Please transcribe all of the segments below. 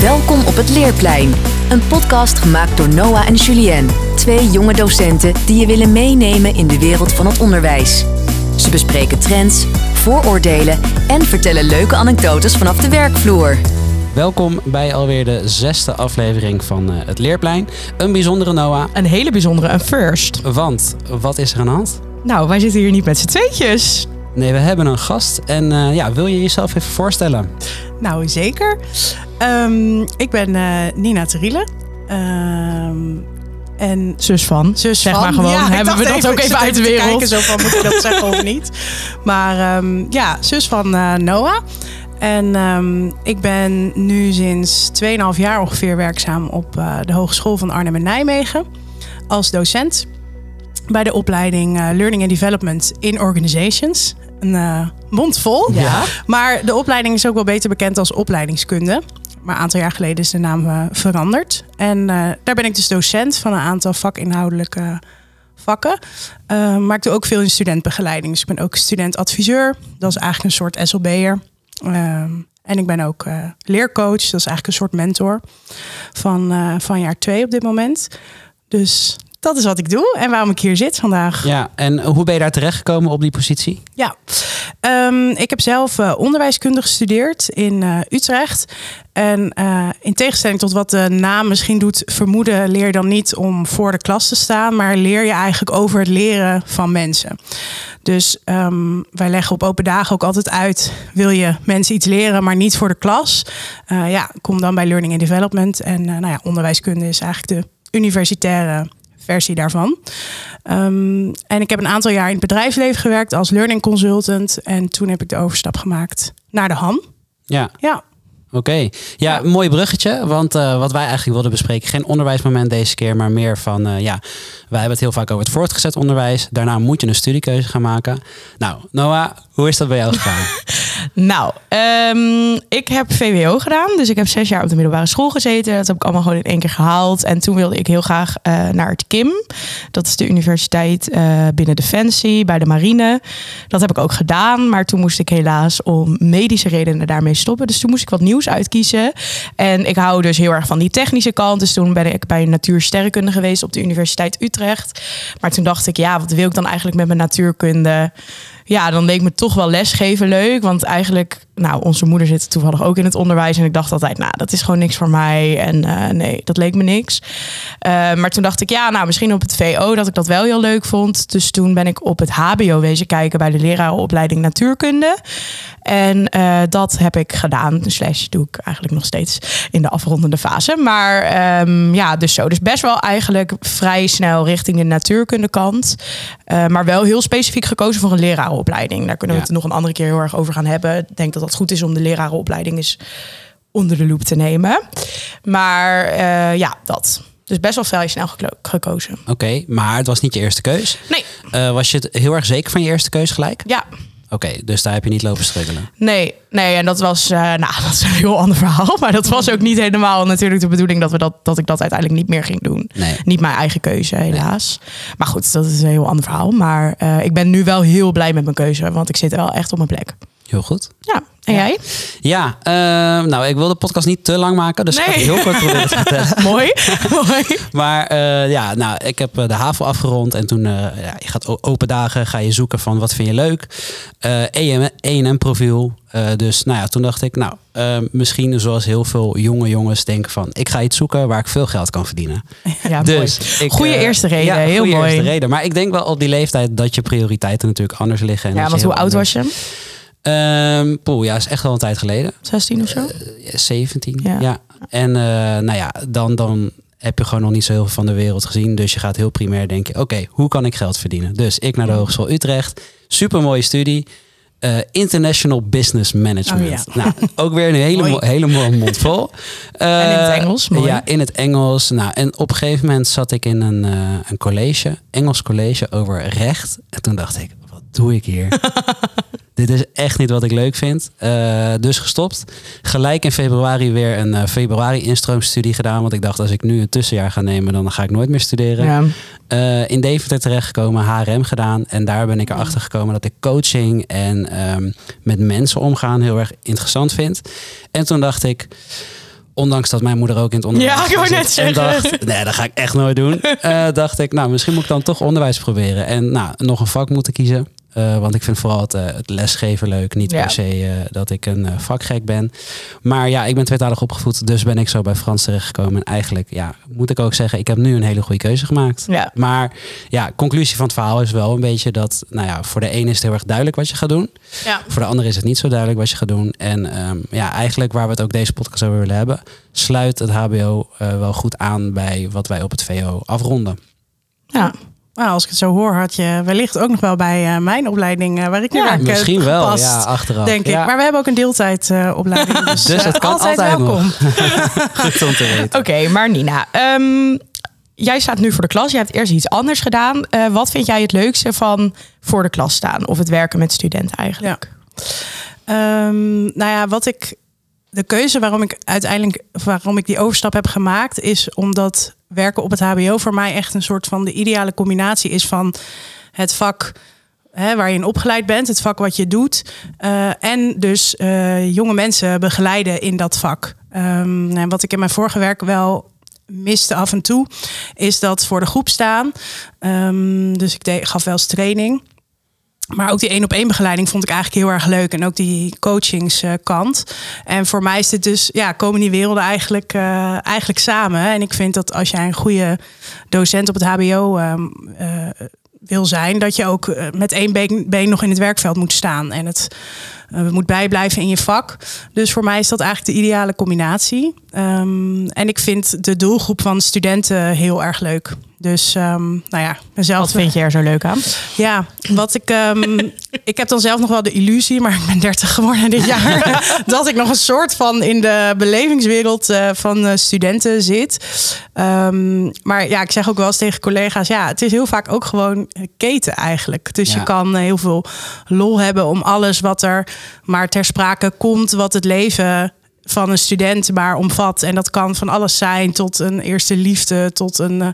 Welkom op het Leerplein. Een podcast gemaakt door Noah en Julien. Twee jonge docenten die je willen meenemen in de wereld van het onderwijs. Ze bespreken trends, vooroordelen en vertellen leuke anekdotes vanaf de werkvloer. Welkom bij alweer de zesde aflevering van uh, het Leerplein. Een bijzondere Noah. Een hele bijzondere, een first. Want, wat is er aan de hand? Nou, wij zitten hier niet met z'n tweetjes. Nee, we hebben een gast. En uh, ja, wil je jezelf even voorstellen? Nou, zeker. Um, ik ben uh, Nina Teriele. Um, en zus van. Zus zeg van. maar gewoon. Ja, hebben we dat even, ook even uit de wereld? Kijken, zo van, moet ik dat zeggen of niet? Maar um, ja, zus van uh, Noah. En um, ik ben nu sinds 2,5 jaar ongeveer werkzaam op uh, de Hogeschool van Arnhem en Nijmegen. Als docent bij de opleiding uh, Learning and Development in Organizations. Een uh, mond vol. Ja. Maar de opleiding is ook wel beter bekend als opleidingskunde. Maar een aantal jaar geleden is de naam uh, veranderd. En uh, daar ben ik dus docent van een aantal vakinhoudelijke vakken. Maar ik doe ook veel in studentbegeleiding. Dus ik ben ook studentadviseur. Dat is eigenlijk een soort SLB'er. en ik ben ook leercoach. Dat is eigenlijk een soort mentor van, van jaar twee op dit moment. Dus dat is wat ik doe en waarom ik hier zit vandaag. Ja, en hoe ben je daar terechtgekomen op die positie? Ja, um, ik heb zelf uh, onderwijskunde gestudeerd in uh, Utrecht. En uh, in tegenstelling tot wat de naam misschien doet vermoeden, leer je dan niet om voor de klas te staan, maar leer je eigenlijk over het leren van mensen. Dus um, wij leggen op open dagen ook altijd uit: wil je mensen iets leren, maar niet voor de klas? ja, kom dan bij Learning and Development. En nou ja, onderwijskunde is eigenlijk de universitaire versie daarvan. Um, en ik heb een aantal jaar in het bedrijfsleven gewerkt als learning consultant. En toen heb ik de overstap gemaakt naar de HAM. Ja. Ja. Oké, okay. ja, ja, mooi bruggetje. Want uh, wat wij eigenlijk wilden bespreken, geen onderwijsmoment deze keer, maar meer van, uh, ja, wij hebben het heel vaak over het voortgezet onderwijs. Daarna moet je een studiekeuze gaan maken. Nou, Noah, hoe is dat bij jou gegaan? nou, um, ik heb VWO gedaan. Dus ik heb zes jaar op de middelbare school gezeten. Dat heb ik allemaal gewoon in één keer gehaald. En toen wilde ik heel graag uh, naar het KIM. Dat is de universiteit uh, binnen Defensie, bij de marine. Dat heb ik ook gedaan. Maar toen moest ik helaas om medische redenen daarmee stoppen. Dus toen moest ik wat nieuws uitkiezen. En ik hou dus heel erg van die technische kant. Dus toen ben ik bij natuursterrenkunde geweest op de Universiteit Utrecht. Maar toen dacht ik, ja, wat wil ik dan eigenlijk met mijn natuurkunde? Ja, dan leek me toch wel lesgeven leuk. Want eigenlijk, nou, onze moeder zit toevallig ook in het onderwijs. En ik dacht altijd, nou, dat is gewoon niks voor mij. En uh, nee, dat leek me niks. Uh, maar toen dacht ik, ja, nou, misschien op het VO dat ik dat wel heel leuk vond. Dus toen ben ik op het HBO wezen kijken bij de lerarenopleiding natuurkunde. En uh, dat heb ik gedaan. Slash doe ik eigenlijk nog steeds in de afrondende fase. Maar um, ja, dus zo. Dus best wel eigenlijk vrij snel richting de natuurkunde kant. maar wel heel specifiek gekozen voor een lerarenopleiding. Daar kunnen we het nog een andere keer heel erg over gaan hebben. Ik denk dat dat goed is om de lerarenopleiding eens onder de loep te nemen. Maar uh, ja, dat. Dus best wel vrij snel geko gekozen. Oké, okay, maar het was niet je eerste keus. Nee. Uh, was je het heel erg zeker van je eerste keus gelijk? Ja. Oké, okay, dus daar heb je niet lopen struggelen? Nee, nee, en dat was, uh, nou, dat is een heel ander verhaal. Maar dat was ook niet helemaal natuurlijk de bedoeling dat, we dat, dat ik dat uiteindelijk niet meer ging doen. Nee. Niet mijn eigen keuze, helaas. Nee. Maar goed, dat is een heel ander verhaal. Maar uh, ik ben nu wel heel blij met mijn keuze, want ik zit wel echt op mijn plek. Heel goed. Ja, en jij? Ja, uh, nou, ik wil de podcast niet te lang maken, dus nee. ik heel kort proberen te vertellen. Mooi, mooi. Maar uh, ja, nou, ik heb de HAVO afgerond en toen, uh, ja, je gaat open dagen, ga je zoeken van wat vind je leuk. E&M profiel. dus nou ja, toen dacht ik, nou, misschien zoals heel veel jonge jongens denken van, ik ga iets zoeken waar ik veel geld kan verdienen. Ja, dus ik, Goeie eerste reden, ja, heel goeie mooi. eerste reden. Maar ik denk wel op die leeftijd dat je prioriteiten natuurlijk anders liggen. En ja, want hoe oud was je? Um, poeh, ja, is echt wel een tijd geleden. 16 of zo? Uh, 17, ja. ja. En uh, nou ja, dan, dan heb je gewoon nog niet zo heel veel van de wereld gezien. Dus je gaat heel primair denken, oké, okay, hoe kan ik geld verdienen? Dus ik naar de Hogeschool Utrecht. Super mooie studie. Uh, International Business Management. Oh, ja. nou, ook weer een hele, mo hele mooie mond vol. Uh, en in het Engels? Mooi. Ja, in het Engels. Nou, en op een gegeven moment zat ik in een, uh, een college, Engels college over recht. En toen dacht ik, doe ik hier? Dit is echt niet wat ik leuk vind. Uh, dus gestopt. Gelijk in februari weer een uh, februari instroomstudie gedaan. Want ik dacht, als ik nu een tussenjaar ga nemen, dan ga ik nooit meer studeren. Ja. Uh, in Deventer terechtgekomen, HRM gedaan. En daar ben ik erachter gekomen dat ik coaching en um, met mensen omgaan heel erg interessant vind. En toen dacht ik, Ondanks dat mijn moeder ook in het onderwijs Ja, ik wou net En zeggen. dacht, nee, dat ga ik echt nooit doen. Eh, dacht ik, nou, misschien moet ik dan toch onderwijs proberen. En nou, nog een vak moeten kiezen. Eh, want ik vind vooral het, eh, het lesgeven leuk. Niet Ja. per se eh, dat ik een vakgek ben. Maar ja, ik ben tweetalig opgevoed. Dus ben ik zo bij Frans terechtgekomen. En eigenlijk, ja, moet ik ook zeggen, ik heb nu een hele goede keuze gemaakt. Ja. Maar ja, conclusie van het verhaal is wel een beetje dat, nou ja, voor de ene is het heel erg duidelijk wat je gaat doen. Ja. Voor de andere is het niet zo duidelijk wat je gaat doen. En ehm, ja, eigenlijk waar we het ook deze podcast over willen hebben, sluit het HBO wel goed aan bij wat wij op het VO afronden. Ja. Nou, als ik het zo hoor, had je wellicht ook nog wel bij eh, mijn opleiding, eh, waar ik nu Ja, werk, eh, Misschien wel, gepast, ja, achteraf. denk ik. Maar we hebben ook een deeltijdopleiding, dus, Dus eh, het kan altijd, welkom. goed om te weten. Oké, maar Nina, ehm, jij staat nu voor de klas. Je hebt eerst iets anders gedaan. Eh, wat vind jij het leukste van voor de klas staan? Of het werken met studenten eigenlijk? Ehm, nou ja, wat ik. De keuze waarom ik uiteindelijk waarom ik die overstap heb gemaakt, is omdat werken op het HBO voor mij echt een soort van de ideale combinatie is van het vak waar je in opgeleid bent, het vak wat je doet, eh, en dus eh, jonge mensen begeleiden in dat vak. Ehm, en wat ik in mijn vorige werk wel miste af en toe, is dat voor de groep staan. Ehm, dus ik gaf wel eens training. Maar ook die één op één begeleiding vond ik eigenlijk heel erg leuk. En ook die coachingskant. En voor mij is dit dus, ja, komen die werelden eigenlijk, eh, eigenlijk samen. En ik vind dat als jij een goede docent op het HBO ehm, eh, wil zijn, dat je ook eh, met één been, been nog in het werkveld moet staan. En het eh, moet bijblijven in je vak. Dus voor mij is dat eigenlijk de ideale combinatie. Ehm, en ik vind de doelgroep van studenten heel erg leuk. Dus ehm, nou ja, mezelf. Wat vind je er zo leuk aan? Ja, wat ik. ehm, ik heb dan zelf nog wel de illusie, maar ik ben 30 geworden dit jaar. dat ik nog een soort van in de belevingswereld eh, van eh, studenten zit. Ehm, maar ja, ik zeg ook wel eens tegen collega's: ja, het is heel vaak ook gewoon keten eigenlijk. Dus Ja. je kan heel veel lol hebben om alles wat er maar ter sprake komt, wat het leven van een student maar omvat. En dat kan van alles zijn tot een eerste liefde, tot een. eh,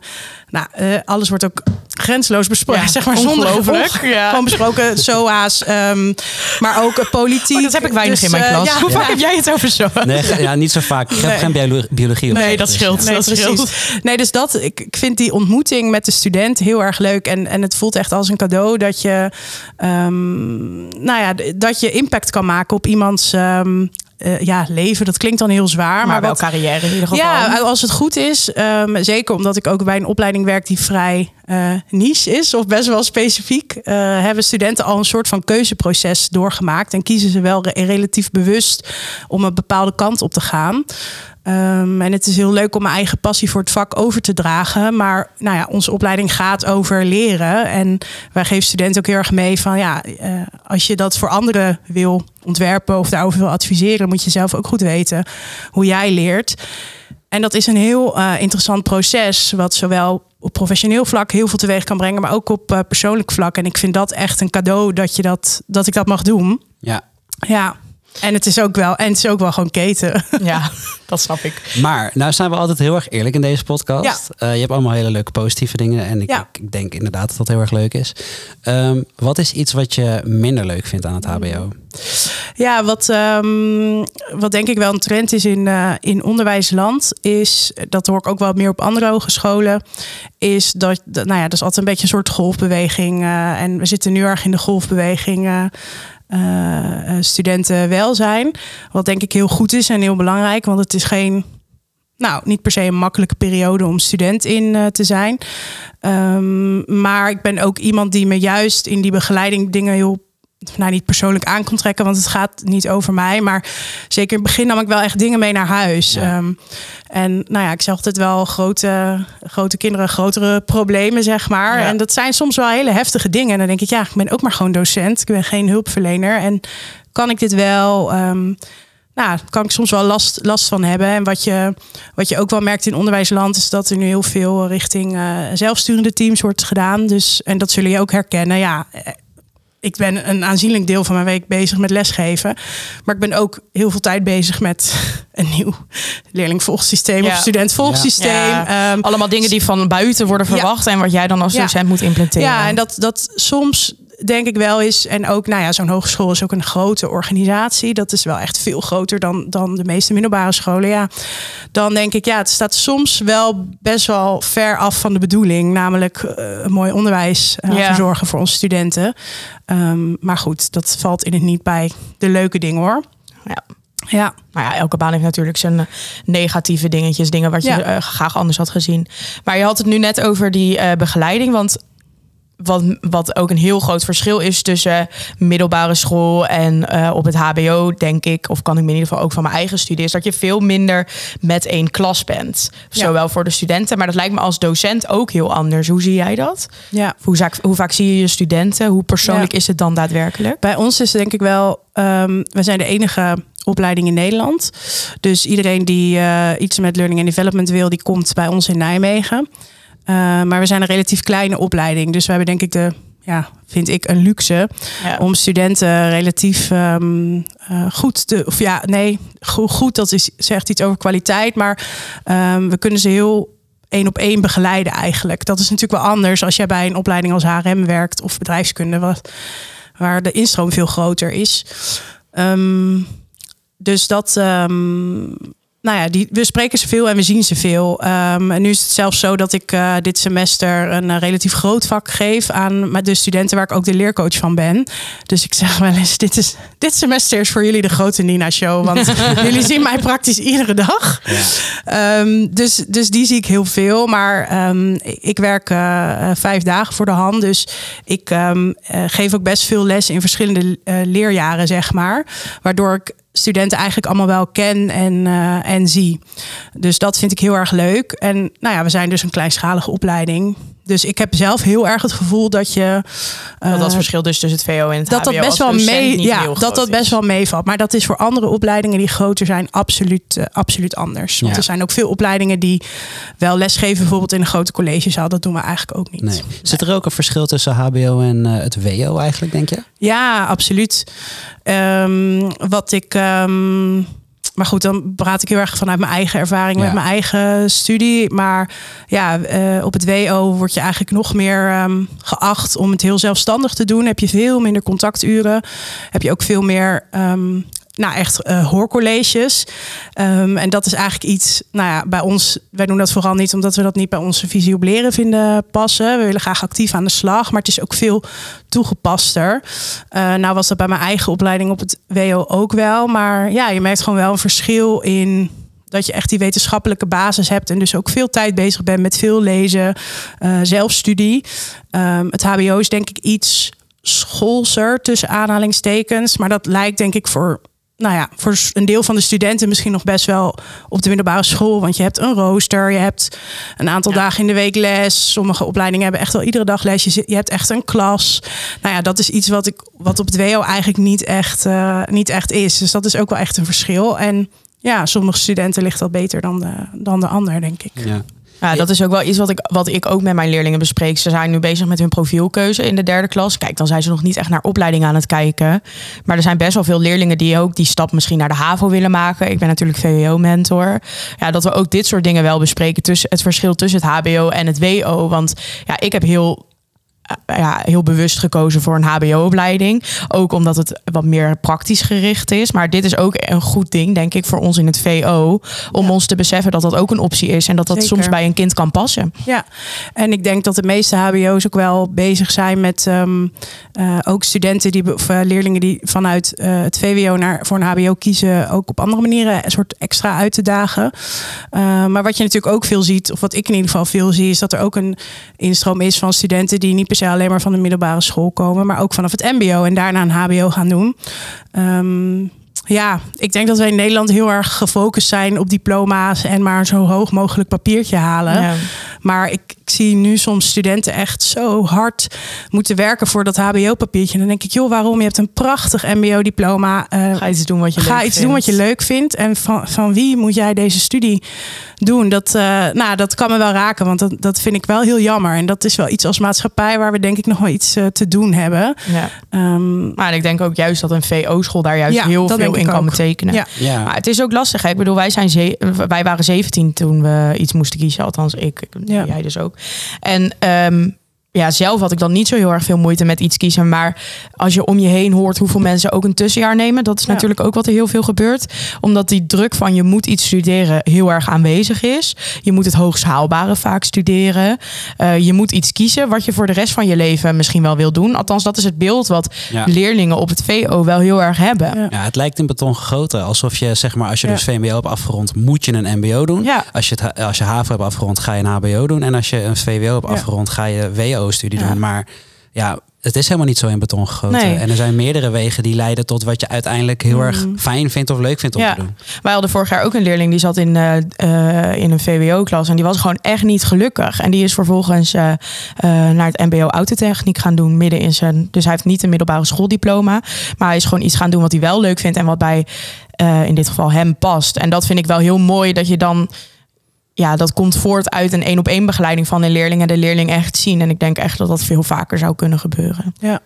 nou, eh, alles wordt ook grenzeloos besproken, Ja, zeg maar zonder gevolg. Ja. Gewoon besproken, SOA's, ehm, maar ook eh, politiek. Oh, dat heb ik weinig Dus, in mijn klas. ja, Hoe vaak ja. heb jij het over zo? Nee, ja, niet zo vaak. Ik heb Nee. geen biolo- biologie op Nee, dat scheelt. Nee, dat precies. scheelt. Nee, dus dat, ik, ik vind die ontmoeting met de student heel erg leuk. En, en het voelt echt als een cadeau dat je, ehm, nou ja, dat je impact kan maken op iemands ehm, eh, ja, leven. Dat klinkt dan heel zwaar. Maar, Maar, wel wat, carrière in ieder geval. ja, als het goed is. ehm, zeker omdat ik ook bij een opleiding werk die vrij eh, niche is. Of best wel specifiek. eh, hebben studenten al een soort van keuzeproces doorgemaakt. En kiezen ze wel re- relatief bewust om een bepaalde kant op te gaan. Ehm, en het is heel leuk om mijn eigen passie voor het vak over te dragen. Maar nou ja, onze opleiding gaat over leren. En wij geven studenten ook heel erg mee van ja, eh, als je dat voor anderen wil ontwerpen of daarover wil adviseren, moet je zelf ook goed weten hoe jij leert. En dat is een heel eh, interessant proces, wat zowel op professioneel vlak heel veel teweeg kan brengen, maar ook op eh, persoonlijk vlak. En ik vind dat echt een cadeau dat, je dat, dat ik dat mag doen. Ja. Ja. En het is ook wel, en het is ook wel gewoon keten. Ja, dat snap ik. Maar nou zijn we altijd heel erg eerlijk in deze podcast. Ja. Eh, je hebt allemaal hele leuke positieve dingen. En ik, Ja. ik, ik denk inderdaad dat dat heel erg leuk is. Ehm, wat is iets wat je minder leuk vindt aan het HBO? Ja, wat, ehm, wat denk ik wel een trend is in, eh, in onderwijsland, is, dat hoor ik ook wel meer op andere hogescholen, is dat, dat- nou ja, dat is altijd een beetje een soort golfbeweging. eh, en we zitten nu erg in de golfbeweging. Eh, eh, eh, studentenwelzijn. Wat denk ik heel goed is en heel belangrijk, want het is geen, nou, niet per se een makkelijke periode om student in eh, te zijn. Ehm, maar ik ben ook iemand die me juist in die begeleiding dingen heel nou, niet persoonlijk aan kon trekken, want het gaat niet over mij. Maar zeker in het begin nam ik wel echt dingen mee naar huis. Ja. Ehm, en nou ja, ik zeg altijd wel grote, grote kinderen, grotere problemen, zeg maar. Ja. En dat zijn soms wel hele heftige dingen. En dan denk ik, ja, ik ben ook maar gewoon docent. Ik ben geen hulpverlener. En kan ik dit wel? ehm, nou, kan ik soms wel last, last van hebben. En wat je, wat je ook wel merkt in onderwijsland, is dat er nu heel veel richting eh, zelfsturende teams wordt gedaan. Dus, en dat zullen je ook herkennen. Ja, eh, ik ben een aanzienlijk deel van mijn week bezig met lesgeven. Maar ik ben ook heel veel tijd bezig met een nieuw leerlingvolgsysteem Ja. of studentvolgsysteem. Ja, Ehm, allemaal dingen die van buiten worden verwacht en wat jij dan als docent moet implementeren. ja, en dat, dat soms denk ik wel is, en ook, nou ja, zo'n hogeschool is ook een grote organisatie. Dat is wel echt veel groter dan, dan de meeste middelbare scholen. Ja, dan denk ik, ja, het staat soms wel best wel ver af van de bedoeling. Namelijk uh, een mooi onderwijs uh, Ja. verzorgen voor onze studenten. Ehm, maar goed, dat valt in het niet bij de leuke dingen hoor. Ja. Ja, Nou ja, elke baan heeft natuurlijk zijn eh, negatieve dingetjes, dingen wat je Ja. eh, graag anders had gezien. Maar je had het nu net over die eh, begeleiding, want wat, wat ook een heel groot verschil is tussen middelbare school en eh, op het HBO, denk ik, of kan ik me in ieder geval ook van mijn eigen studie, is dat je veel minder met één klas bent. Ja. Zowel voor de studenten, maar dat lijkt me als docent ook heel anders. Hoe zie jij dat? ja. Hoe vaak, hoe vaak zie je je studenten? Hoe persoonlijk Ja. is het dan daadwerkelijk? Bij ons is het denk ik wel, ehm, we zijn de enige opleiding in Nederland. Dus iedereen die eh, iets met learning and development wil, die komt bij ons in Nijmegen. Eh, maar we zijn een relatief kleine opleiding. Dus we hebben denk ik de, ja, vind ik een luxe Ja. om studenten relatief ehm, eh, goed te, of ja, nee, goed, goed dat is, zegt iets over kwaliteit, maar ehm, we kunnen ze heel één op één begeleiden eigenlijk. Dat is natuurlijk wel anders als jij bij een opleiding als HRM werkt of bedrijfskunde, wat, waar de instroom veel groter is. Ehm, dus dat, nou ja, die, we spreken ze veel en we zien ze veel. Ehm, en nu is het zelfs zo dat ik eh, dit semester een eh, relatief groot vak geef aan de studenten waar ik ook de leercoach van ben. Dus ik zeg wel eens, dit, is, dit semester is voor jullie de grote Nina show. Want jullie zien mij praktisch iedere dag. Ehm, dus, dus die zie ik heel veel. Maar ehm, ik werk eh, vijf dagen voor de hand. Dus ik geef ook best veel les in verschillende leerjaren, zeg maar. Waardoor ik studenten eigenlijk allemaal wel ken en, eh, en zie. Dus dat vind ik heel erg leuk. En nou ja, we zijn dus een kleinschalige opleiding. Dus ik heb zelf heel erg het gevoel dat je. Dat dat eh, verschil dus tussen het VO en het dat dat HBO best als wel mee, niet ja, heel dat groot dat best is. wel meevalt. Maar dat is voor andere opleidingen die groter zijn absoluut, eh, absoluut anders. Want Ja. er zijn ook veel opleidingen die wel lesgeven, bijvoorbeeld in een grote collegezaal. Dat doen we eigenlijk ook niet. Nee. Zit er ook een verschil tussen HBO en eh, het WO eigenlijk, denk je? Ja, absoluut. Ehm, wat ik. ehm, maar goed, dan praat ik heel erg vanuit mijn eigen ervaring Ja. met mijn eigen studie. Maar ja, eh, op het WO word je eigenlijk nog meer ehm, geacht om het heel zelfstandig te doen. Heb je veel minder contacturen. Heb je ook veel meer. ehm, nou, echt eh, hoorcolleges. Ehm, en dat is eigenlijk iets, nou ja, bij ons, wij doen dat vooral niet omdat we dat niet bij onze visie op leren vinden passen. We willen graag actief aan de slag, maar het is ook veel toegepaster. Eh, nou was dat bij mijn eigen opleiding op het WO ook wel. Maar ja, je merkt gewoon wel een verschil in dat je echt die wetenschappelijke basis hebt en dus ook veel tijd bezig bent met veel lezen, eh, zelfstudie. Ehm, het HBO is denk ik iets schoolser tussen aanhalingstekens, maar dat lijkt denk ik voor nou ja, voor een deel van de studenten misschien nog best wel op de middelbare school. Want je hebt een rooster, je hebt een aantal Ja. dagen in de week les. Sommige opleidingen hebben echt wel iedere dag les. Je hebt echt een klas. Nou ja, dat is iets wat, ik, wat op het WO eigenlijk niet echt, eh, niet echt is. Dus dat is ook wel echt een verschil. En ja, sommige studenten ligt dat beter dan de, dan de ander, denk ik. Ja. Ja, dat is ook wel iets wat ik, wat ik ook met mijn leerlingen bespreek. Ze zijn nu bezig met hun profielkeuze in de derde klas. Kijk, dan zijn ze nog niet echt naar opleiding aan het kijken. Maar er zijn best wel veel leerlingen die ook die stap misschien naar de HAVO willen maken. Ik ben natuurlijk VWO-mentor. Ja, dat we ook dit soort dingen wel bespreken. Tussen het verschil tussen het HBO en het WO. Want ja, ik heb heel ja, heel bewust gekozen voor een HBO-opleiding. Ook omdat het wat meer praktisch gericht is. Maar dit is ook een goed ding, denk ik, voor ons in het VO. Om Ja. ons te beseffen dat dat ook een optie is. En dat dat Zeker. soms bij een kind kan passen. Ja, en ik denk dat de meeste HBO's ook wel bezig zijn met ehm, eh, ook studenten die of eh, leerlingen die vanuit eh, het VWO naar voor een HBO kiezen, ook op andere manieren een soort extra uit te dagen. Eh, maar wat je natuurlijk ook veel ziet, of wat ik in ieder geval veel zie, is dat er ook een instroom is van studenten die niet per se alleen maar van de middelbare school komen, maar ook vanaf het MBO en daarna een HBO gaan doen. Ehm, ja, ik denk dat wij in Nederland heel erg gefocust zijn op diploma's en maar zo hoog mogelijk papiertje halen. Maar ik, ik zie nu soms studenten echt zo hard moeten werken voor dat HBO-papiertje. En dan denk ik, joh, waarom? Je hebt een prachtig MBO-diploma. eh, Ga iets doen wat je Ga leuk iets doen wat je vindt. leuk vindt. En van, van wie moet jij deze studie doen? Dat, eh, nou, dat kan me wel raken, want dat, dat vind ik wel heel jammer. En dat is wel iets als maatschappij waar we denk ik nog wel iets eh, te doen hebben. Ja. Ehm, Maar ik denk ook juist dat een VO-school daar juist Ja, heel veel in kan ook. betekenen. Ja. Ja. Maar het is ook lastig. Hè? Ik bedoel, wij, zijn wij waren 17 toen we iets moesten kiezen. Althans, ik, ik Ja. jij dus ook. En ehm, ja, zelf had ik dan niet zo heel erg veel moeite met iets kiezen. Maar als je om je heen hoort hoeveel mensen ook een tussenjaar nemen, dat is Ja. natuurlijk ook wat er heel veel gebeurt. Omdat die druk van je moet iets studeren heel erg aanwezig is. Je moet het hoogst haalbare vaak studeren. Eh, je moet iets kiezen wat je voor de rest van je leven misschien wel wil doen. Althans, dat is het beeld wat Ja. leerlingen op het VO wel heel erg hebben. Ja. Ja, het lijkt in beton gegoten. Alsof je, zeg maar, als je Ja. dus VMBO hebt afgerond, moet je een MBO doen. Ja. Als, je het, als je HAVO hebt afgerond, ga je een HBO doen. En als je een VWO hebt Ja. afgerond, ga je WO-studie Ja. doen. Maar ja, het is helemaal niet zo in beton gegoten. Nee. En er zijn meerdere wegen die leiden tot wat je uiteindelijk heel erg fijn vindt of leuk vindt om Ja. te doen. Wij hadden vorig jaar ook een leerling die zat in, eh, eh, in een VWO-klas. En die was gewoon echt niet gelukkig. En die is vervolgens eh, naar het MBO autotechniek gaan doen. Midden in zijn. Dus hij heeft niet een middelbare schooldiploma. Maar hij is gewoon iets gaan doen wat hij wel leuk vindt. En wat bij in dit geval hem past. En dat vind ik wel heel mooi dat je dan. Ja, dat komt voort uit een één op één begeleiding van een leerling. En de leerling echt zien. En ik denk echt dat dat veel vaker zou kunnen gebeuren. Ja.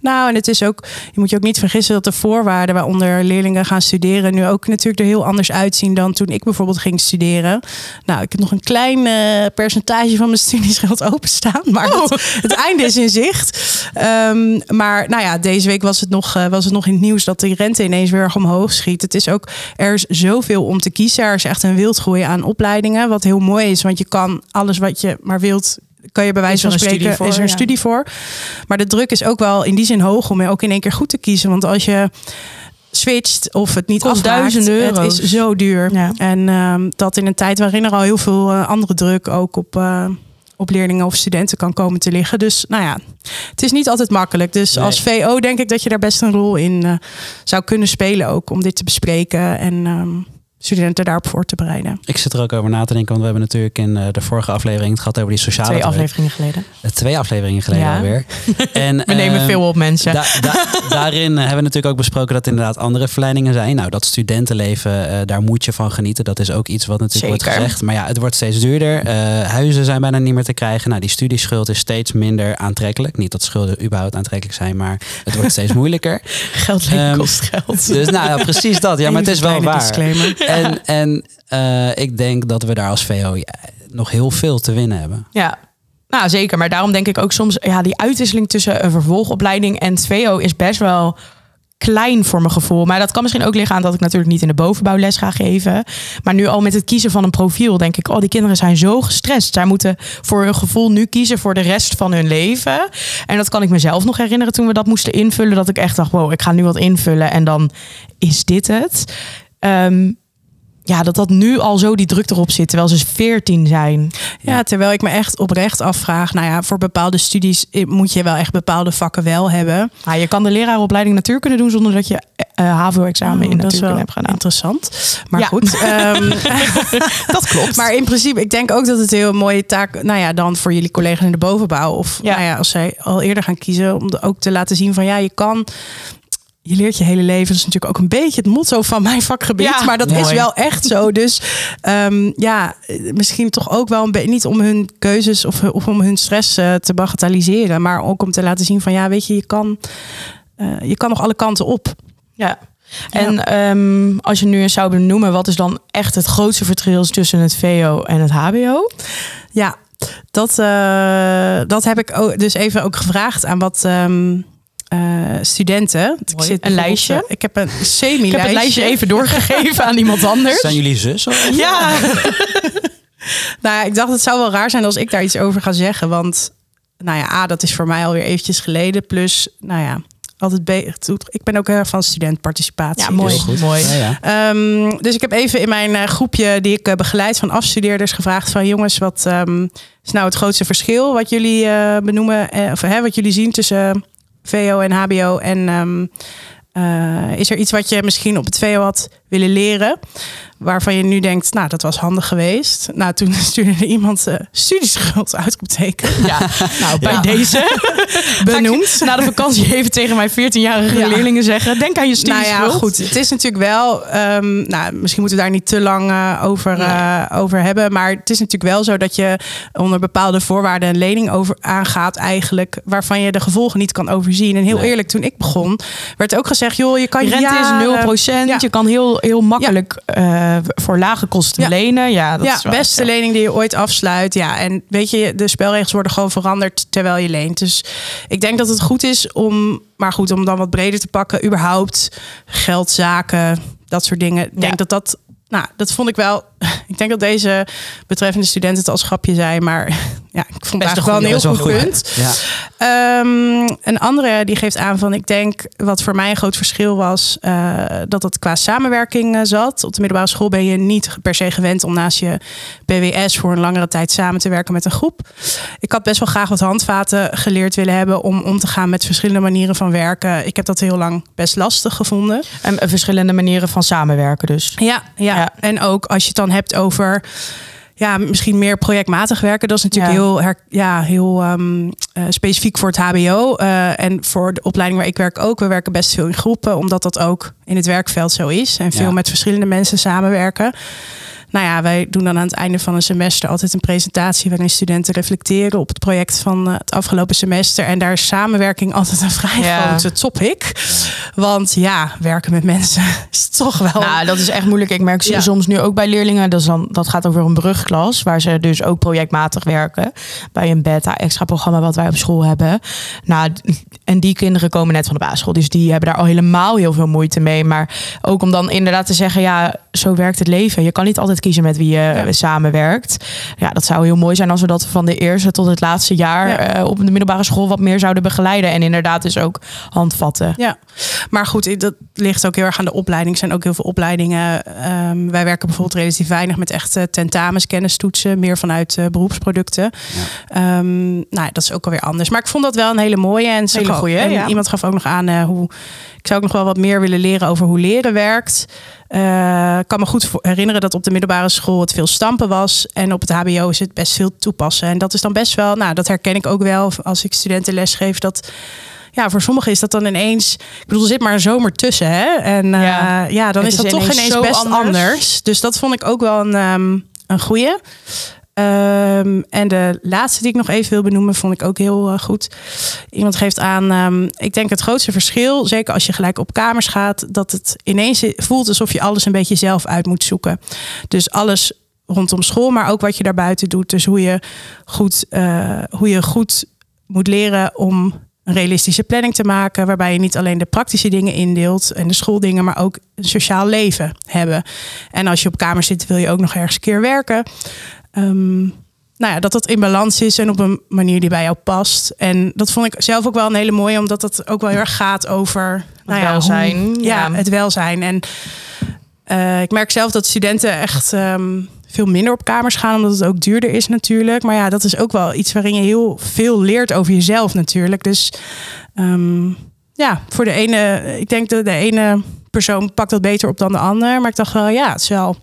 Nou, en het is ook, je moet je ook niet vergissen dat de voorwaarden waaronder leerlingen gaan studeren nu ook natuurlijk er heel anders uitzien dan toen ik bijvoorbeeld ging studeren. Nou, ik heb nog een klein eh, percentage van mijn studiesgeld openstaan, maar Oh. het, het einde is in zicht. Ehm, maar nou ja, deze week was het, nog, eh, was het nog in het nieuws dat die rente ineens weer erg omhoog schiet. Het is ook, er is zoveel om te kiezen. Er is echt een wildgroei aan opleidingen, wat heel mooi is, want je kan alles wat je maar wilt kan je bij wijze van spreken, voor, is er een ja. studie voor. Maar de druk is ook wel in die zin hoog om je ook in één keer goed te kiezen. Want als je switcht of het niet Kost duizenden het euro's. is zo duur. Ja. En ehm, dat in een tijd waarin er al heel veel eh, andere druk ook op, eh, op leerlingen of studenten kan komen te liggen. Dus nou ja, het is niet altijd makkelijk. Dus Nee. als VO denk ik dat je daar best een rol in eh, zou kunnen spelen ook om dit te bespreken en ehm, studenten daarop voor te bereiden. Ik zit er ook over na te denken, want we hebben natuurlijk in eh, de vorige aflevering het gehad over die sociale Twee afleveringen geleden. Eh, Twee afleveringen geleden Ja. alweer. En, We nemen ehm, veel op mensen. Da- da- daarin hebben we natuurlijk ook besproken dat er inderdaad andere verleidingen zijn. Nou, dat studentenleven, eh, daar moet je van genieten. Dat is ook iets wat natuurlijk Zeker. wordt gezegd. Maar ja, het wordt steeds duurder. Eh, huizen zijn bijna niet meer te krijgen. Nou, die studieschuld is steeds minder aantrekkelijk. Niet dat schulden überhaupt aantrekkelijk zijn, maar het wordt steeds moeilijker. Geld Ehm, kost geld. Dus nou ja, precies dat. Ja, maar het is wel waar. disclaimer. En, en eh, ik denk dat we daar als VO nog heel veel te winnen hebben. Ja. Nou, zeker. Maar daarom denk ik ook soms, ja, die uitwisseling tussen een vervolgopleiding en het VO is best wel klein voor mijn gevoel. Maar dat kan misschien ook liggen aan dat ik natuurlijk niet in de bovenbouw les ga geven. Maar nu al met het kiezen van een profiel denk ik, oh, die kinderen zijn zo gestrest. Zij moeten voor hun gevoel nu kiezen voor de rest van hun leven. En dat kan ik mezelf nog herinneren toen we dat moesten invullen. Dat ik echt dacht, wow, ik ga nu wat invullen en dan is dit het. Ehm, ja, dat dat nu al zo die druk erop zit, terwijl ze 14 zijn. Ja, terwijl ik me echt oprecht afvraag, nou ja, voor bepaalde studies eh, moet je wel echt bepaalde vakken wel hebben. Nou, je kan de leraaropleiding natuur kunnen doen zonder dat je eh, HAVO-examen in Oh, dat is natuurkunde wel hebt gedaan. interessant. Maar Ja. goed, ehm, Dat klopt. maar in principe, ik denk ook dat het een heel mooie taak, nou ja, dan voor jullie collega's in de bovenbouw of Ja. nou ja, als zij al eerder gaan kiezen, om de- ook te laten zien van ja, je kan. Je leert je hele leven. Dat is natuurlijk ook een beetje het motto van mijn vakgebied. Ja, maar dat is wel echt zo. Dus ehm, ja, misschien toch ook wel een beetje niet om hun keuzes of, of om hun stress eh, te bagatelliseren. Maar ook om te laten zien van ja, weet je, je kan, eh, je kan nog alle kanten op. ja. En ehm, als je nu eens zou benoemen, wat is dan echt het grootste verschil tussen het VO en het HBO? Ja, dat, eh, dat heb ik ook, dus even ook gevraagd aan wat ehm, eh, studenten. Ik Mooi. Een lijstje? Ik heb een semi-lijstje. Ik heb het lijstje even doorgegeven aan iemand anders. Zijn jullie zus? of? Ja, Nou ja, ik dacht het zou wel raar zijn als ik daar iets over ga zeggen. Want nou ja, A, dat is voor mij alweer eventjes geleden. Plus, nou ja, altijd be- ik ben ook heel erg van studentparticipatie. ja mooi. Dus, Heel goed. mooi. Ja, ja. Ehm, dus ik heb even in mijn eh, groepje die ik eh, begeleid van afstudeerders gevraagd van jongens, wat ehm, is nou het grootste verschil wat jullie eh, benoemen, eh, of hè, wat jullie zien tussen VO en HBO en ehm, eh, is er iets wat je misschien op het VO had willen leren, waarvan je nu denkt, nou dat was handig geweest. Nou toen stuurde iemand eh studieschuld uitroepteken Ja, nou, bij Ja. deze benoemd. na de vakantie even tegen mijn 14-jarige Ja. leerlingen zeggen: Denk aan je Nou studieschuld. ja, goed. Het is natuurlijk wel. ehm, nou, misschien moeten we daar niet te lang eh, over, eh, over hebben. Maar het is natuurlijk wel zo dat je onder bepaalde voorwaarden een lening over aangaat, eigenlijk, waarvan je de gevolgen niet kan overzien. En heel Nee. eerlijk, toen ik begon, werd ook gezegd: joh, je kan Je rente jaren- is 0%. Ja. Je kan heel, heel makkelijk voor lage kosten Ja. lenen. Ja, dat ja, is wel beste echt lening die je ooit afsluit. Ja, en weet je, de spelregels worden gewoon veranderd terwijl je leent. Dus ik denk dat het goed is om, maar goed, om dan wat breder te pakken, überhaupt geldzaken, dat soort dingen. Ik denk dat dat, nou, dat vond ik wel. Ik denk dat deze betreffende student het als grapje zei, maar ja, ik vond het eigenlijk wel een heel goed punt. Ja. Ehm, een andere die geeft aan van, ik denk wat voor mij een groot verschil was, eh, dat het qua samenwerking eh, zat. Op de middelbare school ben je niet per se gewend om naast je BWS voor een langere tijd samen te werken met een groep. Ik had best wel graag wat handvaten geleerd willen hebben om om te gaan met verschillende manieren van werken. Ik heb dat heel lang best lastig gevonden. En eh, verschillende manieren van samenwerken dus. Ja, ja. Ja. en ook als je het dan hebt over ja, misschien meer projectmatig werken. Dat is natuurlijk Ja. heel, her, ja, heel ehm, eh, specifiek voor het HBO. eh, en voor de opleiding waar ik werk ook. We werken best veel in groepen, omdat dat ook in het werkveld zo is. En veel Ja. met verschillende mensen samenwerken. Nou ja, wij doen dan aan het einde van een semester altijd een presentatie waarin studenten reflecteren op het project van eh, het afgelopen semester. En daar is samenwerking altijd een vrij Ja. grote topic. Want ja, werken met mensen is toch wel. Nou, dat is echt moeilijk. Ik merk Ja. soms nu ook bij leerlingen. Dat, is dan, dat gaat over een brugklas, waar ze dus ook projectmatig werken. Bij een beta-extra programma wat wij op school hebben. Nou, en die kinderen komen net van de basisschool. Dus die hebben daar al helemaal heel veel moeite mee. Maar ook om dan inderdaad te zeggen, ja, zo werkt het leven. Je kan niet altijd kiezen met wie je Ja. samenwerkt. Ja, dat zou heel mooi zijn als we dat van de eerste tot het laatste jaar Ja. eh, op de middelbare school wat meer zouden begeleiden. En inderdaad dus ook handvatten. Ja, maar goed, dat ligt ook heel erg aan de opleiding. Er zijn ook heel veel opleidingen. Ehm, wij werken bijvoorbeeld relatief weinig met echte tentamens, kennistoetsen, meer vanuit eh, beroepsproducten. Ehm, nou, dat is ook alweer anders. Maar ik vond dat wel een hele mooie. En, ze goeie, en ja. iemand gaf ook nog aan eh, hoe. Ik zou ook nog wel wat meer willen leren over hoe leren werkt. Eh, Ik kan me goed herinneren dat op de middelbare school het veel stampen was. En op het HBO is het best veel toepassen. En dat is dan best wel, nou, dat herken ik ook wel als ik studenten lesgeef. Dat ja, voor sommigen is dat dan ineens. Ik bedoel, er zit maar een zomer tussen. Hè? En eh, Ja. ja. dan is is dat toch ineens best anders. anders. Dus dat vond ik ook wel een, ehm, een goeie. Ehm, en de laatste die ik nog even wil benoemen, vond ik ook heel eh, goed. Iemand geeft aan, ehm, ik denk het grootste verschil, zeker als je gelijk op kamers gaat, dat het ineens voelt alsof je alles een beetje zelf uit moet zoeken. Dus alles rondom school, maar ook wat je daarbuiten doet. Dus hoe je goed, eh, hoe je goed moet leren om een realistische planning te maken, waarbij je niet alleen de praktische dingen indeelt en de schooldingen, maar ook een sociaal leven hebben. En als je op kamer zit, wil je ook nog ergens een keer werken. Ehm, nou ja, dat dat in balans is en op een manier die bij jou past. En dat vond ik zelf ook wel een hele mooie, omdat het ook wel heel erg gaat over nou ja, welzijn, hoe- ja, ja. het welzijn. En eh, ik merk zelf dat studenten echt ehm, veel minder op kamers gaan, omdat het ook duurder is natuurlijk. Maar ja, dat is ook wel iets waarin je heel veel leert over jezelf natuurlijk. Dus ehm, ja, voor de ene, ik denk dat de ene persoon pakt dat beter op dan de ander. Maar ik dacht wel, ja, het is wel,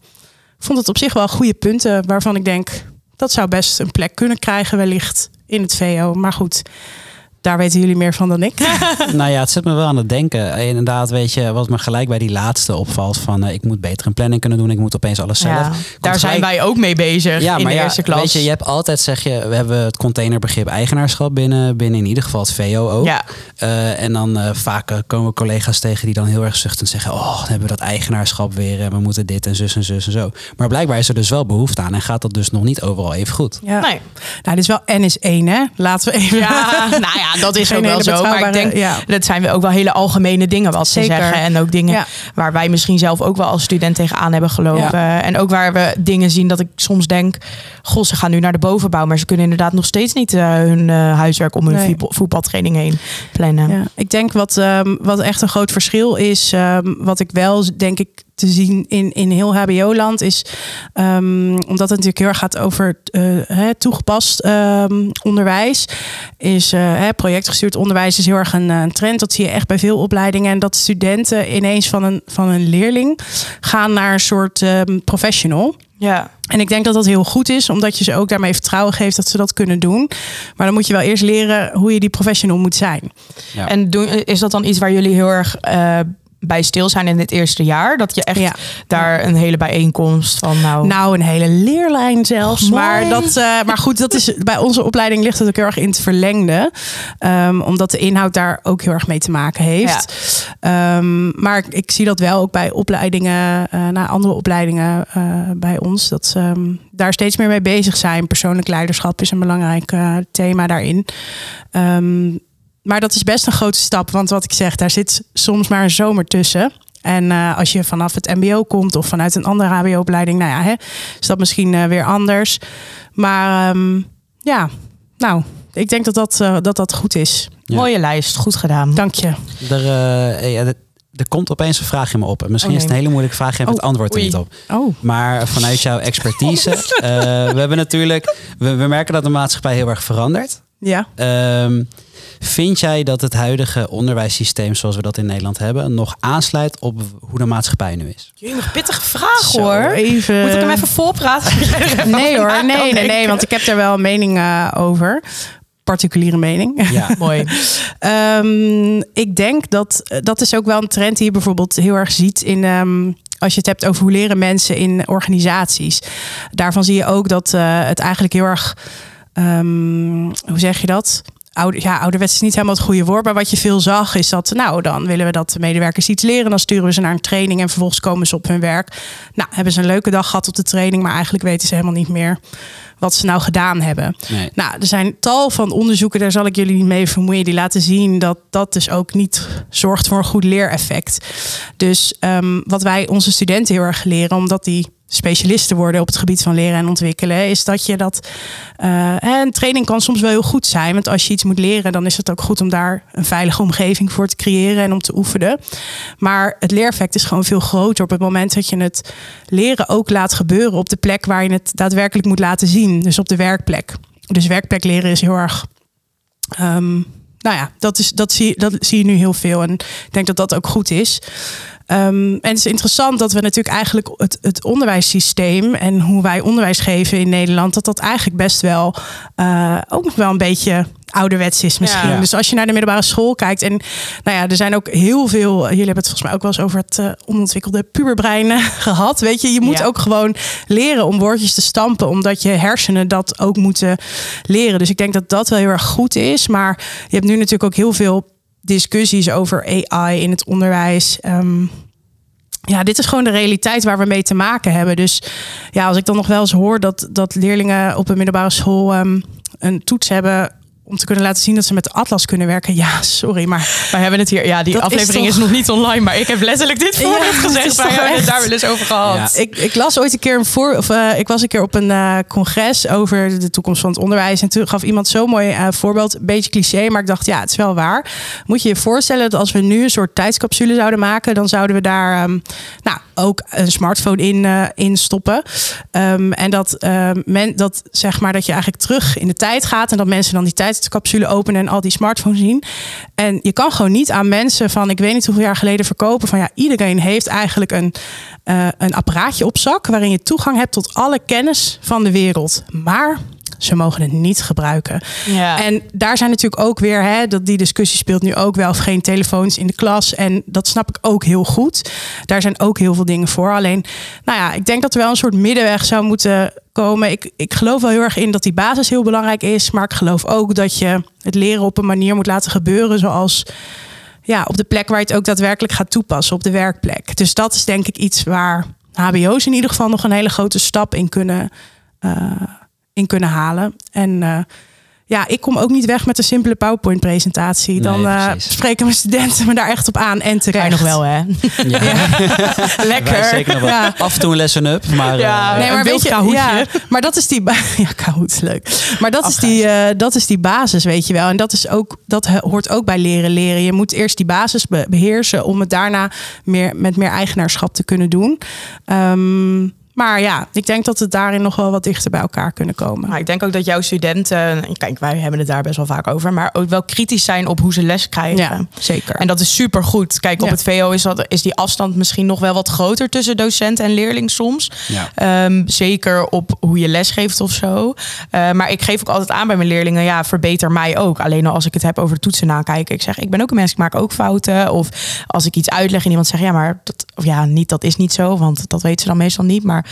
vond het op zich wel goede punten waarvan ik denk, dat zou best een plek kunnen krijgen wellicht in het VO. Maar goed, daar weten jullie meer van dan ik. nou ja, het zet me wel aan het denken. Eh, Inderdaad, weet je, wat me gelijk bij die laatste opvalt van eh, ik moet beter een planning kunnen doen, ik moet opeens alles zelf. Ja, daar zijn wij ook mee bezig Ja, in maar de ja, eerste klas. weet je, je hebt altijd zeg je, we hebben het containerbegrip eigenaarschap binnen, binnen in ieder geval het VO ook. Ja. Eh, en dan eh, vaak komen collega's tegen die dan heel erg zuchtend zeggen, oh, dan hebben we dat eigenaarschap weer en we moeten dit en zus en zus en zo. Maar blijkbaar is er dus wel behoefte aan en gaat dat dus nog niet overal even goed. Ja. Nee. Nou, dit is wel N is 1, hè? Laten we even. Ja, nou ja, dat is ook wel zo. Maar ik denk, ja. dat zijn we ook wel hele algemene dingen wat ze Zeker. zeggen. En ook dingen Ja. waar wij misschien zelf ook wel als student tegenaan hebben gelopen. En ook waar we dingen zien dat ik soms denk... Goh, ze gaan nu naar de bovenbouw. Maar ze kunnen inderdaad nog steeds niet eh, hun eh, huiswerk om hun Nee. voetbaltraining heen plannen. Ja, ik denk wat, ehm, wat echt een groot verschil is, ehm, wat ik wel denk ik te zien in, in heel HBO-land, is ehm, omdat het natuurlijk heel erg gaat over eh, hè, toegepast ehm, onderwijs, is eh, hè, projectgestuurd onderwijs is heel erg een, trend. Dat zie je echt bij veel opleidingen. En dat studenten ineens van een, van een leerling gaan naar een soort ehm, professional. Ja. En ik denk dat dat heel goed is, omdat je ze ook daarmee vertrouwen geeft dat ze dat kunnen doen. Maar dan moet je wel eerst leren hoe je die professional moet zijn. Ja. En doen, is dat dan iets waar jullie heel erg eh, bij stil zijn in dit eerste jaar? Dat je echt Ja. daar een hele bijeenkomst van nou... Nou, een hele leerlijn zelfs. Maar, dat, eh, maar goed, dat is, bij onze opleiding ligt het ook heel erg in het verlengde. Ehm, omdat de inhoud daar ook heel erg mee te maken heeft. Ehm, maar ik, ik zie dat wel ook bij opleidingen, eh naar andere opleidingen eh, bij ons. Dat ze ehm, daar steeds meer mee bezig zijn. Persoonlijk leiderschap is een belangrijk thema daarin. Maar dat is best een grote stap. Want wat ik zeg, daar zit soms maar een zomer tussen. En eh, als je vanaf het MBO komt of vanuit een andere HBO-opleiding, nou ja, hè, is dat misschien eh, weer anders. Maar ehm, ja, nou, ik denk dat dat, eh, dat, dat goed is. Ja. Mooie lijst, goed gedaan. Dank je. Er, eh, ja, er- er komt opeens een vraag in me op. En misschien Oh, is het een hele moeilijke vraag. Geef het Oh, antwoord er oei. niet op. Oh, Maar vanuit jouw expertise. eh, we hebben natuurlijk. We, we merken dat de maatschappij heel erg verandert. ja. Ehm, vind jij dat het huidige onderwijssysteem zoals we dat in Nederland hebben, nog aansluit op hoe de maatschappij nu is? Jemig, pittige vraag Zo, hoor. Even. Moet ik hem even voorpraten? Nee hoor, nee, nee, nee, want ik heb daar wel een mening eh, over. Particuliere mening. Ja, Mooi. Ehm, ik denk dat dat is ook wel een trend die je bijvoorbeeld heel erg ziet in. ehm, als je het hebt over hoe leren mensen in organisaties. Daarvan zie je ook dat eh, het eigenlijk heel erg. ehm, hoe zeg je dat? Ouder, ja, ouderwets is niet helemaal het goede woord. Maar wat je veel zag is dat, nou, dan willen we dat de medewerkers iets leren. Dan sturen we ze naar een training en vervolgens komen ze op hun werk. Nou, hebben ze een leuke dag gehad op de training, maar eigenlijk weten ze helemaal niet meer wat ze nou gedaan hebben. nee. Nou, er zijn tal van onderzoeken, daar zal ik jullie niet mee vermoeien, die laten zien dat dat dus ook niet zorgt voor een goed leereffect. Dus ehm, wat wij onze studenten heel erg leren, omdat die specialisten worden op het gebied van leren en ontwikkelen, is dat je dat. eh, een training kan soms wel heel goed zijn, want als je iets moet leren, dan is het ook goed om daar een veilige omgeving voor te creëren en om te oefenen. Maar het leereffect is gewoon veel groter op het moment dat je het leren ook laat gebeuren op de plek waar je het daadwerkelijk moet laten zien, dus op de werkplek. Dus werkplek leren is heel erg. ehm, nou ja, dat, is, dat, zie, dat zie je nu heel veel. En ik denk dat dat ook goed is. Ehm, en het is interessant dat we natuurlijk eigenlijk het, het onderwijssysteem en hoe wij onderwijs geven in Nederland, dat dat eigenlijk best wel eh, ook nog wel een beetje ouderwets is misschien. Ja. Dus als je naar de middelbare school kijkt en nou ja, er zijn ook heel veel, jullie hebben het volgens mij ook wel eens over het eh, onontwikkelde puberbrein eh, gehad. Weet je, je moet Ja. ook gewoon leren om woordjes te stampen, omdat je hersenen dat ook moeten leren. Dus ik denk dat dat wel heel erg goed is. Maar je hebt nu natuurlijk ook heel veel discussies over AI in het onderwijs. Ehm, ja, dit is gewoon de realiteit waar we mee te maken hebben. Dus ja, als ik dan nog wel eens hoor dat, dat leerlingen op een middelbare school ehm, een toets hebben om te kunnen laten zien dat ze met de atlas kunnen werken. Ja, sorry, maar Wij hebben het hier, ja, die Dat aflevering is, toch- nog niet online, maar ik heb letterlijk dit voor Ja, gezegd. Wij toch hebben het daar wel eens over gehad. Ja. ik, ik las ooit een keer een voor, of eh, ik was een keer op een eh, congres over de toekomst van het onderwijs. En toen gaf iemand zo'n mooi eh, voorbeeld, een beetje cliché, maar ik dacht, ja, het is wel waar. Moet je je voorstellen dat als we nu een soort tijdscapsule zouden maken, dan zouden we daar ehm, nou, ook een smartphone in, eh, in stoppen. Ehm, en dat, ehm, men, dat zeg maar dat je eigenlijk terug in de tijd gaat en dat mensen dan die tijdscapsule openen en al die smartphones zien. En je kan gewoon niet aan mensen van, ik weet niet hoeveel jaar geleden verkopen, van ja, iedereen heeft eigenlijk een, eh, een apparaatje op zak waarin je toegang hebt tot alle kennis van de wereld. Maar ze mogen het niet gebruiken. Ja. En daar zijn natuurlijk ook weer, hè, dat die discussie speelt nu ook wel of geen telefoons in de klas. En dat snap ik ook heel goed. Daar zijn ook heel veel dingen voor. Alleen, nou ja, ik denk dat er wel een soort middenweg zou moeten komen. Ik, ik geloof wel heel erg in dat die basis heel belangrijk is. Maar ik geloof ook dat je het leren op een manier moet laten gebeuren zoals ja, op de plek waar je het ook daadwerkelijk gaat toepassen, op de werkplek. Dus dat is denk ik iets waar HBO's in ieder geval nog een hele grote stap in kunnen, eh, in kunnen halen. En eh, ja, ik kom ook niet weg met een simpele PowerPoint-presentatie. Dan Nee, eh, spreken mijn studenten me daar echt op aan en Kan terecht. je nog wel, hè? Ja. Lekker. zeker nog wel. Ja. Af en toe een lesson up, maar Ja, eh, Nee, maar een weet je, ja, maar dat is die ja, kahoot is leuk. Maar dat is die, eh, dat is die basis, weet je wel. En dat is ook dat hoort ook bij leren leren. Je moet eerst die basis be- beheersen om het daarna meer met meer eigenaarschap te kunnen doen. Ehm, Maar ja, ik denk dat het daarin nog wel wat dichter bij elkaar kunnen komen. Maar ik denk ook dat jouw studenten, kijk, wij hebben het daar best wel vaak over, maar ook wel kritisch zijn op hoe ze les krijgen. Ja, zeker. En dat is super goed. Kijk, op het VO is, dat, is die afstand misschien nog wel wat groter tussen docent en leerling soms. Ja. Ehm, zeker op hoe je les geeft of zo. Eh, maar ik geef ook altijd aan bij mijn leerlingen, ja, verbeter mij ook. Alleen al als ik het heb over toetsen nakijken. Ik zeg, ik ben ook een mens, ik maak ook fouten. Of als ik iets uitleg en iemand zegt, ja, maar dat, of ja, niet, dat is niet zo, want dat weten ze dan meestal niet. Maar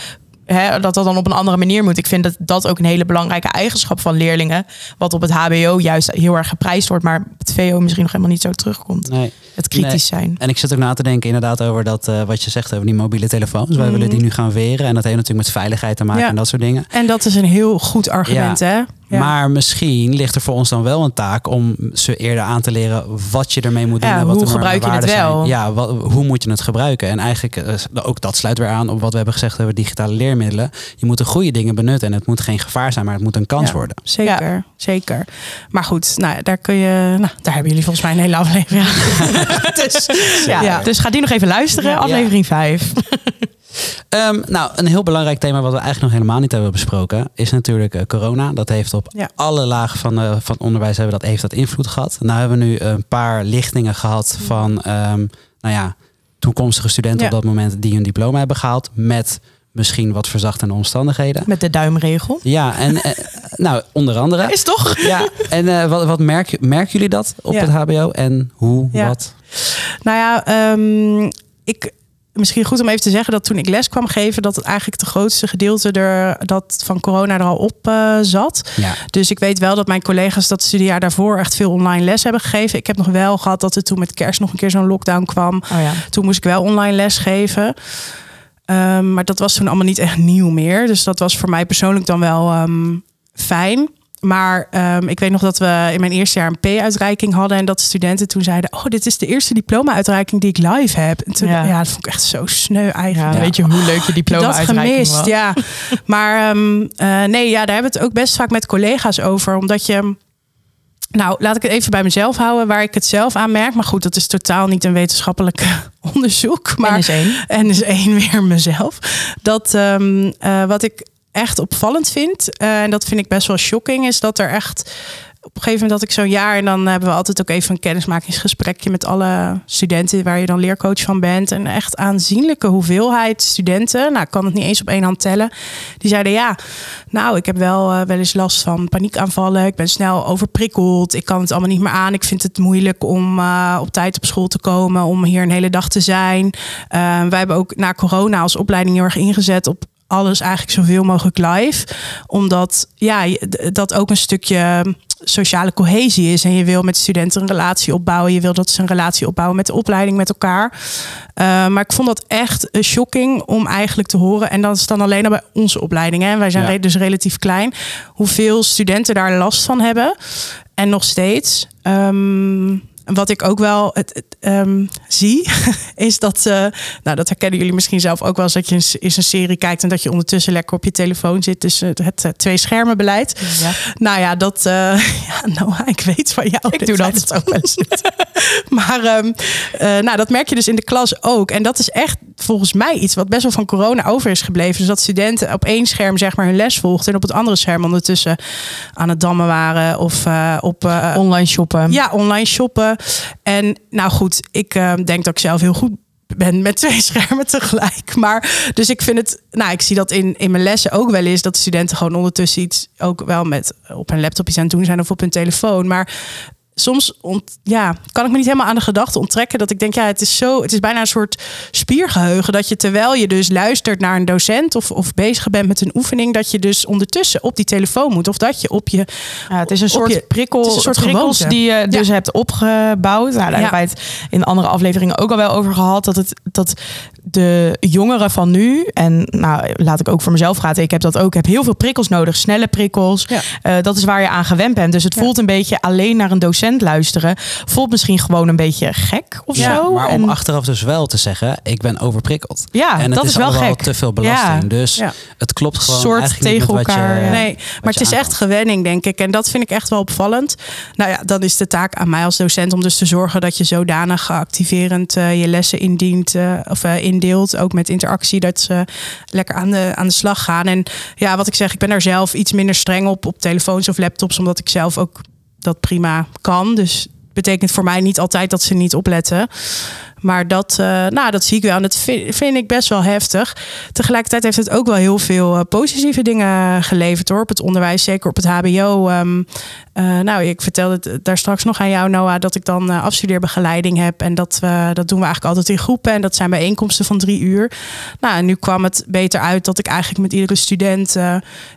hè, dat dat dan op een andere manier moet. Ik vind dat dat ook een hele belangrijke eigenschap van leerlingen. Wat op het HBO juist heel erg geprijsd wordt, maar het VO misschien nog helemaal niet zo terugkomt. Nee. Het kritisch zijn. En ik zit ook na te denken inderdaad over dat, eh, wat je zegt over die mobiele telefoons. Wij Mhm. willen die nu gaan weren. En dat heeft natuurlijk met veiligheid te maken Ja. en dat soort dingen. En dat is een heel goed argument, hè? Ja. Maar misschien ligt er voor ons dan wel een taak om ze eerder aan te leren wat je ermee moet doen. Ja, en wat hoe gebruik je het wel? Zijn. Ja, wat, hoe moet je het gebruiken? En eigenlijk, eh, ook dat sluit weer aan op wat we hebben gezegd over digitale leermiddelen. Je moet de goede dingen benutten. En het moet geen gevaar zijn, maar het moet een kans Ja, worden. Zeker, zeker. Maar goed, nou, daar kun je. Nou, daar hebben jullie volgens mij een hele aflevering. dus, Ja, ja. Dus ga die nog even luisteren, aflevering 5. Ehm, nou, een heel belangrijk thema wat we eigenlijk nog helemaal niet hebben besproken, is natuurlijk eh, corona. Dat heeft op Ja. alle lagen van, eh, van onderwijs hebben dat, heeft dat invloed gehad. Nou hebben we nu een paar lichtingen gehad van ehm, nou ja, toekomstige studenten Ja. op dat moment die hun diploma hebben gehaald. Met misschien wat verzachtende omstandigheden. Met de duimregel. Ja, en eh, nou, onder andere. Is toch? Ja, en eh, wat, wat merk, merken jullie dat op Ja. het HBO? En hoe, Ja. wat? Nou ja, ehm, ik. Misschien goed om even te zeggen dat toen ik les kwam geven, dat het eigenlijk het grootste gedeelte er, dat van corona er al op eh, zat. Ja. Dus ik weet wel dat mijn collega's dat studiejaar daarvoor echt veel online les hebben gegeven. Ik heb nog wel gehad dat er toen met kerst nog een keer zo'n lockdown kwam. Oh ja. Toen moest ik wel online les geven. Ehm, maar dat was toen allemaal niet echt nieuw meer. Dus dat was voor mij persoonlijk dan wel ehm, fijn. Maar ehm, ik weet nog dat we in mijn eerste jaar een P-uitreiking hadden. En dat studenten toen zeiden: Oh, dit is de eerste diploma-uitreiking die ik live heb. En toen, Ja. ja. dat vond ik echt zo sneu Ja, eigenlijk. Weet je hoe leuk je Ik diploma heb dat uitreiking gemist, was? ja. Maar ehm, eh, nee, ja, daar hebben we het ook best vaak met collega's over. Omdat je... Nou, laat ik het even bij mezelf houden, waar ik het zelf aan merk. Maar goed, dat is totaal niet een wetenschappelijk onderzoek. Maar En is één. en dus één weer mezelf. Dat ehm, eh, wat ik echt opvallend vind, eh, en dat vind ik best wel shocking, is dat er echt op een gegeven moment had ik zo'n jaar en dan hebben we altijd ook even een kennismakingsgesprekje met alle studenten waar je dan leercoach van bent. En echt aanzienlijke hoeveelheid studenten, nou ik kan het niet eens op één hand tellen, die zeiden ja, nou ik heb wel eh, wel eens last van paniekaanvallen, ik ben snel overprikkeld, ik kan het allemaal niet meer aan, ik vind het moeilijk om eh, op tijd op school te komen, om hier een hele dag te zijn. Wij hebben ook na corona als opleiding heel erg ingezet op alles eigenlijk zoveel mogelijk live. Omdat ja, dat ook een stukje sociale cohesie is. En je wil met studenten een relatie opbouwen. Je wil dat ze een relatie opbouwen met de opleiding met elkaar. Uh, maar ik vond dat echt uh, shocking om eigenlijk te horen. En dat is dan alleen al bij onze opleiding. Hè. Wij zijn Ja. dus relatief klein. Hoeveel studenten daar last van hebben. En nog steeds. Um, wat ik ook wel het, het, um, zie, is dat, uh, nou dat herkennen jullie misschien zelf ook wel, eens dat je eens een serie kijkt en dat je ondertussen lekker op je telefoon zit. Dus het, het, het twee schermen beleid. Ja. Nou ja, dat, uh, ja, Noah, ik weet van jou. Ik doe dat. ook wel eens. maar um, uh, nou, dat merk je dus in de klas ook. En dat is echt volgens mij iets wat best wel van corona over is gebleven. Dus dat studenten op één scherm zeg maar hun les volgden en op het andere scherm ondertussen aan het dammen waren of op online shoppen. Ja, online shoppen. En nou goed, ik uh, denk dat ik zelf heel goed ben met twee schermen tegelijk. Maar dus ik vind het, nou, ik zie dat in, in mijn lessen ook wel eens dat studenten gewoon ondertussen iets ook wel met op hun laptop iets aan het doen zijn of op hun telefoon. Maar soms ont, ja, kan ik me niet helemaal aan de gedachte onttrekken dat ik denk, ja, het is zo, het is bijna een soort spiergeheugen dat je terwijl je dus luistert naar een docent of, of bezig bent met een oefening, dat je dus ondertussen op die telefoon moet of dat je op je. Ja, het is een soort je, prikkel, een soort prikkels gewoonte. die je dus ja. hebt opgebouwd. Nou, daar ja. hebben wij het in andere afleveringen ook al wel over gehad. Dat, het, dat de jongeren van nu, en nou, laat ik ook voor mezelf praten, ik heb dat ook, ik heb heel veel prikkels nodig, snelle prikkels. Ja. Uh, dat is waar je aan gewend bent. Dus het voelt een beetje alleen naar een docent docent luisteren, voelt misschien gewoon een beetje gek of Ja, zo. maar om achteraf dus wel te zeggen, ik ben overprikkeld. Ja, en het dat is wel gek. te veel belasting. Ja. Dus Ja. het klopt gewoon Soort eigenlijk tegen elkaar, je. Nee, maar het is echt gewenning, denk ik. En dat vind ik echt wel opvallend. Nou ja, dan is de taak aan mij als docent om dus te zorgen dat je zodanig activerend eh, je lessen indient eh, of eh, indeelt. Ook met interactie, dat ze lekker aan de, aan de slag gaan. En ja, wat ik zeg, ik ben daar zelf iets minder streng op op telefoons of laptops, omdat ik zelf ook dat prima kan. Dus betekent voor mij niet altijd dat ze niet opletten. Maar dat, eh, nou, dat zie ik wel. En dat vind, ik best wel heftig. Tegelijkertijd heeft het ook wel heel veel eh, positieve dingen geleverd hoor. Op het onderwijs, zeker op het HBO. Ehm, eh, nou, ik vertelde het daar straks nog aan jou, Noah, dat ik dan afstudeerbegeleiding heb. En dat, dat doen we eigenlijk altijd in groepen. En dat zijn bijeenkomsten van drie uur. Nou, nu kwam het beter uit dat ik eigenlijk met iedere student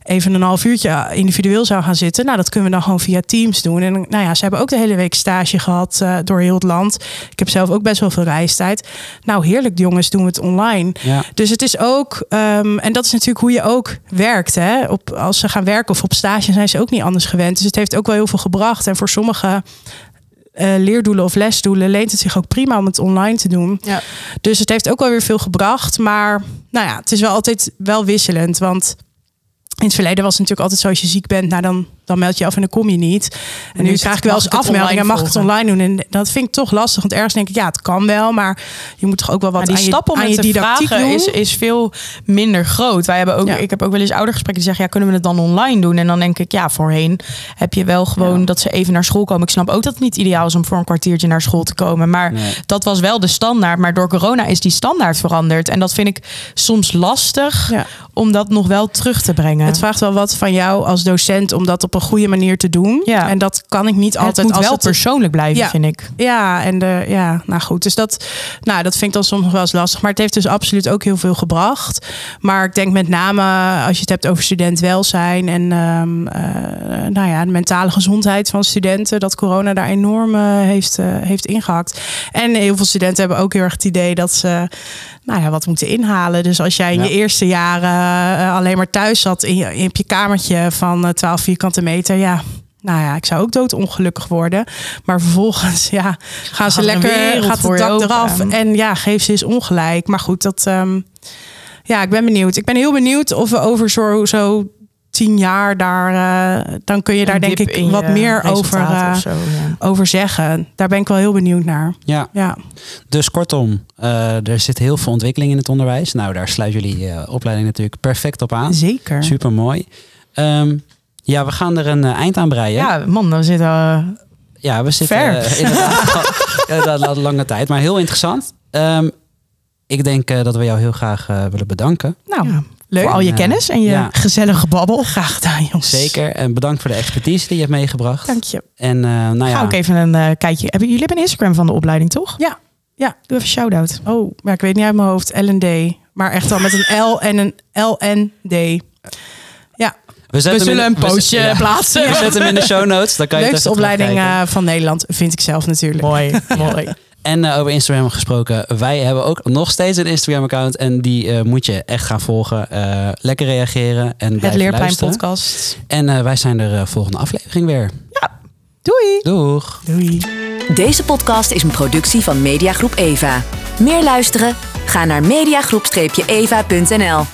even een half uurtje individueel zou gaan zitten. Nou, dat kunnen we dan gewoon via Teams doen. En nou ja, ze hebben ook de hele week stage gehad eh, door heel het land. Ik heb zelf ook best wel veel reistijd. Nou, heerlijk, jongens, doen we het online. Ja. Dus het is ook, ehm, en dat is natuurlijk hoe je ook werkt. Hè? Op, als ze gaan werken of op stage zijn ze ook niet anders gewend. Dus het heeft ook wel heel veel gebracht. En voor sommige eh, leerdoelen of lesdoelen leent het zich ook prima om het online te doen. Ja. Dus het heeft ook wel weer veel gebracht. Maar nou ja, het is wel altijd wel wisselend. Want in het verleden was het natuurlijk altijd zo: als je ziek bent, nou dan, dan meld je af en dan kom je niet. En nu krijg ik wel eens afmeldingen, mag ik het online doen? En dat vind ik toch lastig. Want ergens denk ik, ja, het kan wel, maar je moet toch ook wel wat die aan je, stap om aan je didactiek vragen doen. is, is veel minder groot. Wij hebben ook, Ja. Ik heb ook wel eens oudergesprekken die zeggen... ja, kunnen we het dan online doen? En dan denk ik, ja, voorheen heb je wel gewoon... Ja. dat ze even naar school komen. Ik snap ook dat het niet ideaal is om voor een kwartiertje naar school te komen. Maar Nee. dat was wel de standaard. Maar door corona is die standaard veranderd. En dat vind ik soms lastig Ja. Om dat nog wel terug te brengen. Het vraagt wel wat van jou als docent om dat op een goede manier te doen. Ja. En dat kan ik niet het altijd moet als wel het persoonlijk blijven, Ja. vind ik. Ja, en de, ja, nou goed. Dus dat, nou, dat vind ik dan soms nog wel eens lastig. Maar het heeft dus absoluut ook heel veel gebracht. Maar ik denk met name als je het hebt over studentwelzijn en ehm, eh, nou ja, de mentale gezondheid van studenten, dat corona daar enorm eh, heeft, eh, heeft ingehakt. En heel veel studenten hebben ook heel erg het idee dat ze nou ja, wat moeten inhalen. Dus als jij in Ja. je eerste jaren eh, alleen maar thuis zat in je, in je kamertje van eh, 12 vierkante meter, ja. Nou ja, ik zou ook doodongelukkig worden. Maar vervolgens, ja, gaan ze Gaat er lekker, gaat het dak eraf. En ja, geef ze eens ongelijk. Maar goed, dat, ehm, ja, ik ben benieuwd. Ik ben heel benieuwd of we over zo, zo tien jaar daar, eh, dan kun je daar denk ik in wat meer over, eh, of zo, ja. over zeggen. Daar ben ik wel heel benieuwd naar. Ja, Ja. dus kortom, eh, er zit heel veel ontwikkeling in het onderwijs. Nou, daar sluit jullie eh, opleiding natuurlijk perfect op aan. Zeker. Super mooi. ja, we gaan er een eind aan breien. Ja, man, dan zit uh, Ja, we zitten Ver. inderdaad al- lange tijd, maar heel interessant. Ehm, ik denk eh, dat we jou heel graag eh, willen bedanken. Nou, Ja. Leuk. voor al je kennis en je Ja. gezellige babbel. Graag gedaan, jongens. Zeker. En bedankt voor de expertise die je hebt meegebracht. Dank je. En eh, nou Ga ja, ook even een eh, kijkje. Hebben jullie hebben een Instagram van de opleiding, toch? Ja. Ja. Doe even een shout-out. Oh, maar ik weet niet uit mijn hoofd. LND. Maar echt al met een L en een LND. Ja, we, zetten We zullen een we- postje ja. plaatsen. We zetten hem in de show notes. Dan kan je leukste opleiding eh, van Nederland, vind ik zelf natuurlijk. Mooi, mooi. En eh, over Instagram gesproken, wij hebben ook nog steeds een Instagram-account. En die eh, moet je echt gaan volgen. Eh, lekker reageren en Het blijven Leerplein luisteren. podcast. En eh, wij zijn er volgende aflevering weer. Doei! Doeg! Doei. Deze podcast is een productie van Mediagroep Eva. Meer luisteren? Ga naar mediagroep-eva.nl.